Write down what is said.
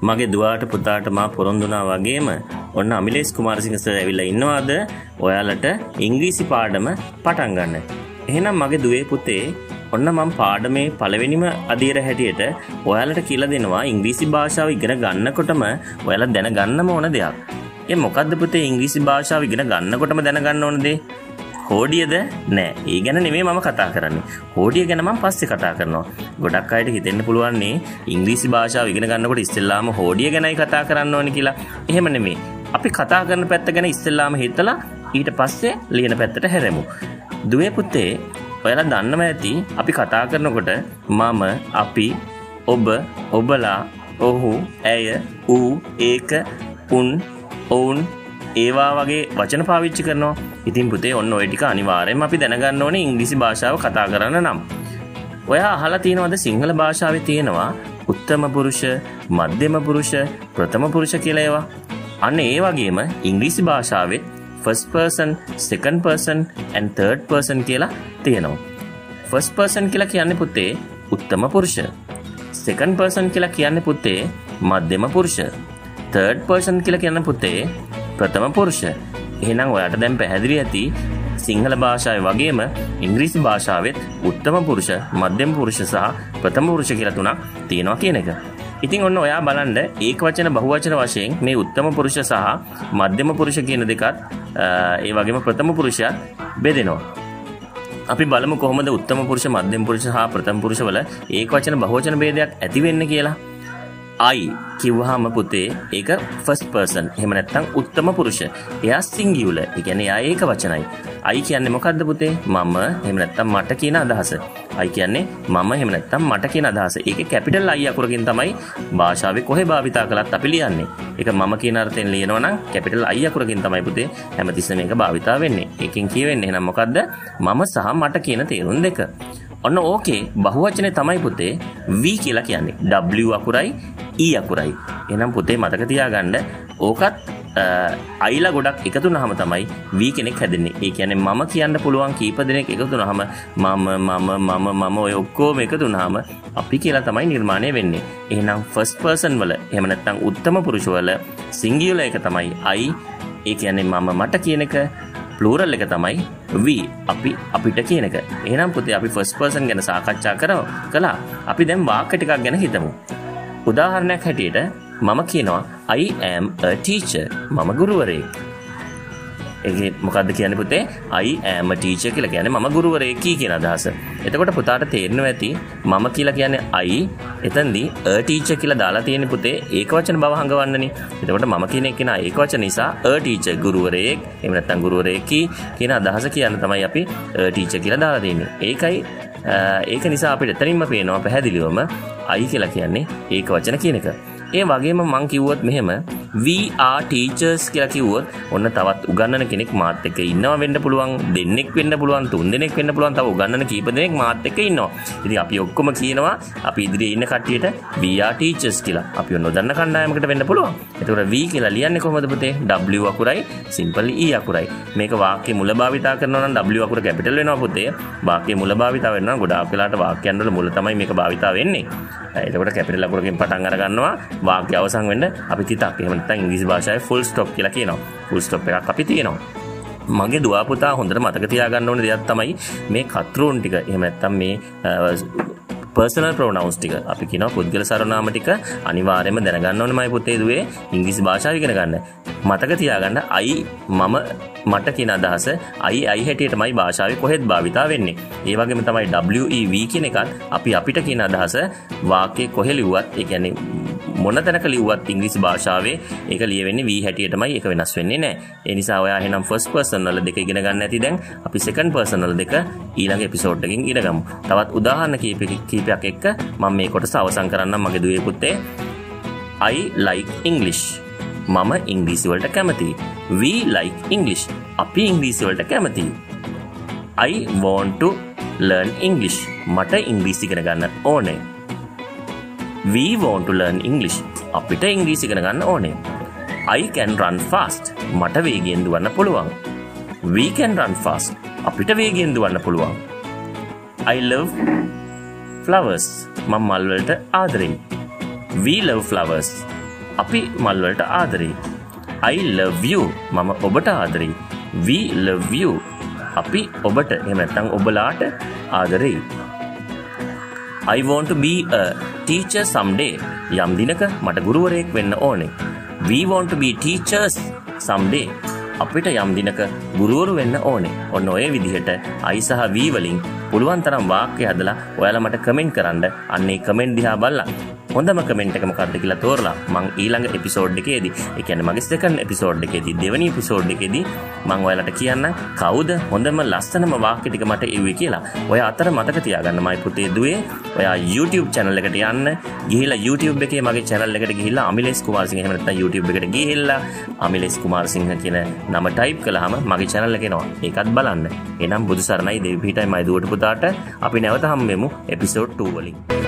මගේ දුවාට පුතාට මා පොරොන්දුනා වගේම ඔන්න අමිලේස් කුමාරසිංහ සර් ඇවිල්ලා ඉන්නවාද ඔයාලට ඉංග්‍රීසි පාඩම පටන් ගන්න. එහෙනම් මගේ දුවේ පුතේ ඔන්න මම පාඩමේ පළවෙනිම අධීර හැටියට ඔයාලට කියලා දෙනවා ඉංග්‍රීසි භාෂාව ඉගෙන ගන්නකොටම ඔයාලා දැනගන්නම ඕන දෙයක්. ඒ මොකද්ද පුතේ ඉංග්‍රීසි භාෂාව ඉගෙන ගන්නකොටම දැනගන්න ඕන දේ? හෝඩියද නෑ. ඒ ගැන නෙමේ මම කතා කරන්නේ. හෝඩිය ගැන මම පස්සේ කතා කරනවා. ගොඩක් අයට හිතෙන්න පුළුවන්නේ ඉංග්‍රීසි භාෂාව ඉගෙන ගන්නකොට ඉස්සෙල්ලාම හෝඩිය ගැනයි කතා කරන්න ඕනේ කියලා. එහෙම නෙමේ අපි කතා කරන පැත්ත ගැන ඉස්සෙල්ලාම හිතලා ඊට පස්සේ ලියන පැත්තට හැරෙමු. දුවේ පුතේ ඔයාලා දන්නව ඇති අපි කතා කරනකොට මම අපි ඔබ ඔබලා ඔහු ඇය ඌ ඒක උන් ඔවුන් ඒවා වගේ වචන පාවිච්චි කරනවා. ඉතින් පුතේ ඔන්න ඔය ටික අනිවාර්යෙන්ම අපි දැනගන්න ඕනේ ඉංග්‍රීසි භාෂාව කතා කරන්න නම්. ඔයා අහලා තියෙනවද සිංහල භාෂාවේ තියෙනවා උත්තම පුරුෂ මධ්‍යම පුරුෂ ප්‍රථම පුරුෂ කියලා ඒවා? අන්න ඒ වගේම ඉංග්‍රීසි භාෂාවෙත් first person second person and third person කියලා තියෙනවා. ෆස් පර්සන් කියලා කියන්නේ පුතේ උත්තම පුරුෂ. සෙකන් පර්සන් කියලා කියන්නේ පුතේ මධ්‍යම පුරුෂ. තර්ඩ් පර්සන් කියලා කියන්න පුතේ ප්‍රථම පුරුෂ එහෙනම් ඔයාට දැන් පැහැදිලි ඇති සිංහල භාෂාවේ වගේම ඉංග්‍රීසි භාෂාවෙත් උත්තම පුරුෂ මධ්‍යම පුරුෂ සහ ප්‍රථම පුරුෂ කියලා තුනක් තියෙනවා කියන එක. ඉතින් ඔන්න ඔයා බලන්න ඒක වචන බහුවචන වශයෙන් මේ උත්තම පුරුෂ සහ මධ්‍යම පුරුෂ කියන දෙකත් ඒ වගේම ප්‍රථම පුරුෂයත් බෙදෙනවා. අපි බලමු කොහොමද උත්තම පුරුෂ මධ්‍යම පුරුෂ සහ ප්‍රථම පුරුෂ වල ඒක වචන බහුවචන ભેදයක් ඇති වෙන්නේ කියලා. I කිව්වහම පුතේ ඒක ෆස්ට් පර්සන්. එහෙම නැත්නම් උත්තම පුරුෂ. එයා සිංගියුලර්. ඒ කියන්නේ එයා ඒක වචනයි. I කියන්නේ මොකද්ද පුතේ? මම එහෙම නැත්නම් මට කියන අදහස. I කියන්නේ මම එහෙම නැත්නම් මට කියන අදහස. ඒකේ කැපිටල් I අකුරකින් තමයි භාෂාවේ කොහේ භාවිතා කළත් අපි ලියන්නේ. ඒක මම කියන අර්ථයෙන් ලියනවා නම් කැපිටල් I අකුරකින් තමයි පුතේ හැමතිස්සෙම මේක භාවිතා වෙන්නේ. ඒකෙන් කියවෙන්නේ එහෙනම් මොකද්ද? මම සහ මට කියන තේරුම් දෙක. ඔන්න ඕකේ බහුවචනේ තමයි පුතේ V කියලා කියන්නේ. W අකුරයි E අකුරයි. එහෙනම් පුතේ මතක තියාගන්න ඕකත් අයිලා ගොඩක් එකතු වුනහම තමයි V කෙනෙක් හැදෙන්නේ. ඒ කියන්නේ මම කියන්න පුළුවන් කීප දෙනෙක් එකතු වුනහම මම මම මම මම ඔය ඔක්කොම එකතු වුනහම අපි කියලා තමයි නිර්මාණය වෙන්නේ. එහෙනම් ෆස්ට් පර්සන් වල එහෙම නැත්නම් උත්තම පුරුෂ වල සිංගියුලර් එක තමයි I. ඒ කියන්නේ මම මට කියන එක ප්ලූරල් එක තමයි V අපි අපිට කියන එක. එහෙනම් පුතේ අපි ෆස්ට් පර්සන් ගැන සාකච්ඡා කරා. කළා. අපි දැන් වාක්‍ය ටිකක් ගැන හිතමු. උදාහරණයක් හැටියට මම කියනවා I am a teacher. මම ගුරුවරයෙක්. ඒ මොකක්ද කියන්නේ පුතේ I am a teacher කියලා කියන්නේ මම ගුරුවරයෙක්යි කියන අදහස. එතකොට පුතාට තේරෙනවා ඇති මම කියලා කියන්නේ I එතනදී a teacher කියලා දාලා තියෙන පුතේ ඒක වචන බව හංගවන්නනේ. එතකොට මම කියන එක නා ඒක වචන නිසා a teacher ගුරුවරයෙක් එහෙම නැත්නම් ගුරුවරයෙක්යි කියන අදහස කියන්න තමයි අපි a teacher කියලා දාලා තියෙන්නේ. ඒකයි ඒක නිසා අපිට එතනින්ම පේනවා පැහැදිලිවම I කියලා කියන්නේ ඒක වචන කියන එක. ඒ වගේම මං කිව්වොත් මෙහෙම we are teachers කියලා කිව්වොත් ඔන්න තවත් උගන්නන කෙනෙක් මාත් එක්ක ඉන්නවා වෙන්න පුළුවන් දෙන්නෙක් වෙන්න පුළුවන් තුන් දෙනෙක් වෙන්න පුළුවන් තව උගන්නන කීප දෙනෙක් මාත් එක්ක ඉන්නවා. ඉතින් අපි ඔක්කොම කියනවා අපි ඉදිරියේ ඉන්න කට්ටියට we are teachers කියලා. අපි නොදන්න කණ්ඩායමකට වෙන්න පුළුවන්. එතකොට we කියලා ලියන්නේ කොහොමද පුතේ? W අකුරයි simply E අකුරයි. මේක වාක්‍යයේ මුල භාවිතා කරනවා නම් W අකුර කැපිටල් වෙනවා පුතේ. වාක්‍යයේ මුල භාවිතා වෙනවා ගොඩාක් වෙලාට වාක්‍යයන් වල මුල තමයි මේක භාවිතා වෙන්නේ. එතකොට කැපිටල් අකුරකින් පටන් අර ගන්නවා වාක්‍ය අවසන් වෙන්න අපි තිතක් එහෙම නැත්නම් ඉංග්‍රීසි භාෂාවේ ෆුල් ස්ටොප් කියලා කියනවා. ෆුල් ස්ටොප් එකක් අපි තියෙනවා. මගේ දුවා පුතා හොඳට මතක තියාගන්න ඕන දෙයක් තමයි මේ කතරුන් ටික එහෙම නැත්නම් මේ පර්සනල් ප්‍රෝනවුන්ස් ටික අපි කියනවා පුද්ගල සරනාම ටික අනිවාර්යයෙන්ම දැනගන්න ඕනේ මයි පුතේ දුවේ ඉංග්‍රීසි භාෂාව ඉගෙන ගන්න. මතක තියාගන්න අයි මම මට කියන අදහස අයි අයි හැටියටමයි භාෂාවේ කොහෙත් භාවිතා වෙන්නේ. ඒ වගේම තමයි WEV කියන එකත් අපි අපිට කියන අදහස වාක්‍යයේ කොහෙ ලිව්වත් ඒ කියන්නේ මොන තැනක ලිව්වත් ඉංග්‍රීසි භාෂාවේ ඒක ලියවෙන්නේ V හැටියටමයි ඒක වෙනස් වෙන්නේ නැහැ. ඒ නිසා ඔයා එහෙනම් ෆස්ට් පර්සන් වල දෙක ඉගෙන ගන්න ඇති දැන් අපි සෙකන්ඩ් පර්සන් වල දෙක ඊළඟ එපිසෝඩ් එකකින් ඉගෙන ගමු. තවත් උදාහරණ කීපයක් එක්ක මම මේ කොටස අවසන් කරන්නම් මගේ දුවේ පුතේ. I like English. මම ඉංග්‍රීසි වලට කැමතියි. We like English. අපි ඉංග්‍රීසි වලට කැමතියි. I want to learn English. මට ඉංග්‍රීසි ඉගෙන ගන්න ඕනේ. We want to learn English. අපිට ඉංග්‍රීසි ඉගෙන ගන්න ඕනේ. I can run fast. මට වේගයෙන් දුවන්න පුළුවන්. We can run fast. අපිට වේගයෙන් දුවන්න පුළුවන්. I love flowers. මම මල් වලට ආදරෙයි. We love flowers. අපි මල්වලට ආදරෙයි. I love you මම ඔබට ආදරෙයි. We love you අපි ඔබට එහෙම නැත්නම් ඔබලාට ආදරෙයි. I want to be a teacher someday. යම් දිනක මට ගුරුවරයෙක් වෙන්න ඕනේ. We want to be teachers someday. අපිට යම් දිනක ගුරුවරු වෙන්න ඕනේ. ඔන්න ඔය විදිහට I සහ V වලින් පුළුවන් තරම් වාක්‍ය හදලා ඔයාලා මට කමෙන්ට් කරන්න. අන්න ඒ කමෙන්ට් දිහා බලලා හොඳම කමෙන්ට් එක මොකක්ද කියලා තෝරලා මං ඊළඟ එපිසෝඩ් එකේදී ඒ කියන්නේ මගේ සෙකන්ඩ් එපිසෝඩ් එකේදී දෙවෙනි එපිසෝඩ් එකේදී මං ඔයාලට කියන්නම් කවුද හොඳම ලස්සනම වාක්‍ය ටික මට එව්වේ කියලා. ඔය අතර මතක තියාගන්න මයි පුතේ දුවේ ඔයා YouTube channel එකට යන්න ගිහිල්ලා YouTube එකේ මගේ channel එකට ගිහිල්ලා අමිලේස් කුමාරසිංහ එහෙම නැත්නම් YouTube එකට ගිහිල්ලා අමිලේස් කුමාරසිංහ කියන නම ටයිප් කළාම මගේ channel එක එනවා. ඒකත් බලන්න. එනම් බුදු සරණයි දෙවි පිටයි මයි දුවට පුතාට අපි නැවත හම්බෙමු එපිසෝඩ් 2 වලින්.